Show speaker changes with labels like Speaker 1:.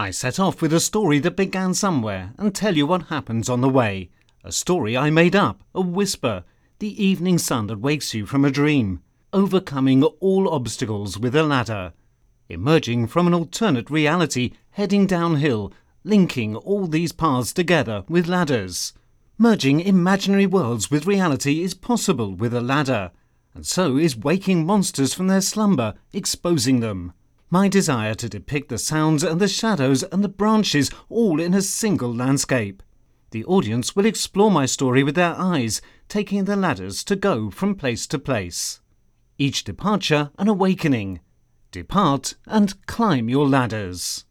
Speaker 1: I set off with a story that began somewhere and tell you what happens on the way. A story I made up, a whisper, the evening sun that wakes you from a dream, overcoming all obstacles with a ladder, emerging from an alternate reality, heading downhill, linking all these paths together with ladders. Merging imaginary worlds with reality is possible with a ladder, and so is waking monsters from their slumber, exposing them. My desire to depict the sounds and the shadows and the branches all in a single landscape. The audience will explore my story with their eyes, taking the ladders to go from place to place. Each departure an awakening. Depart and climb your ladders.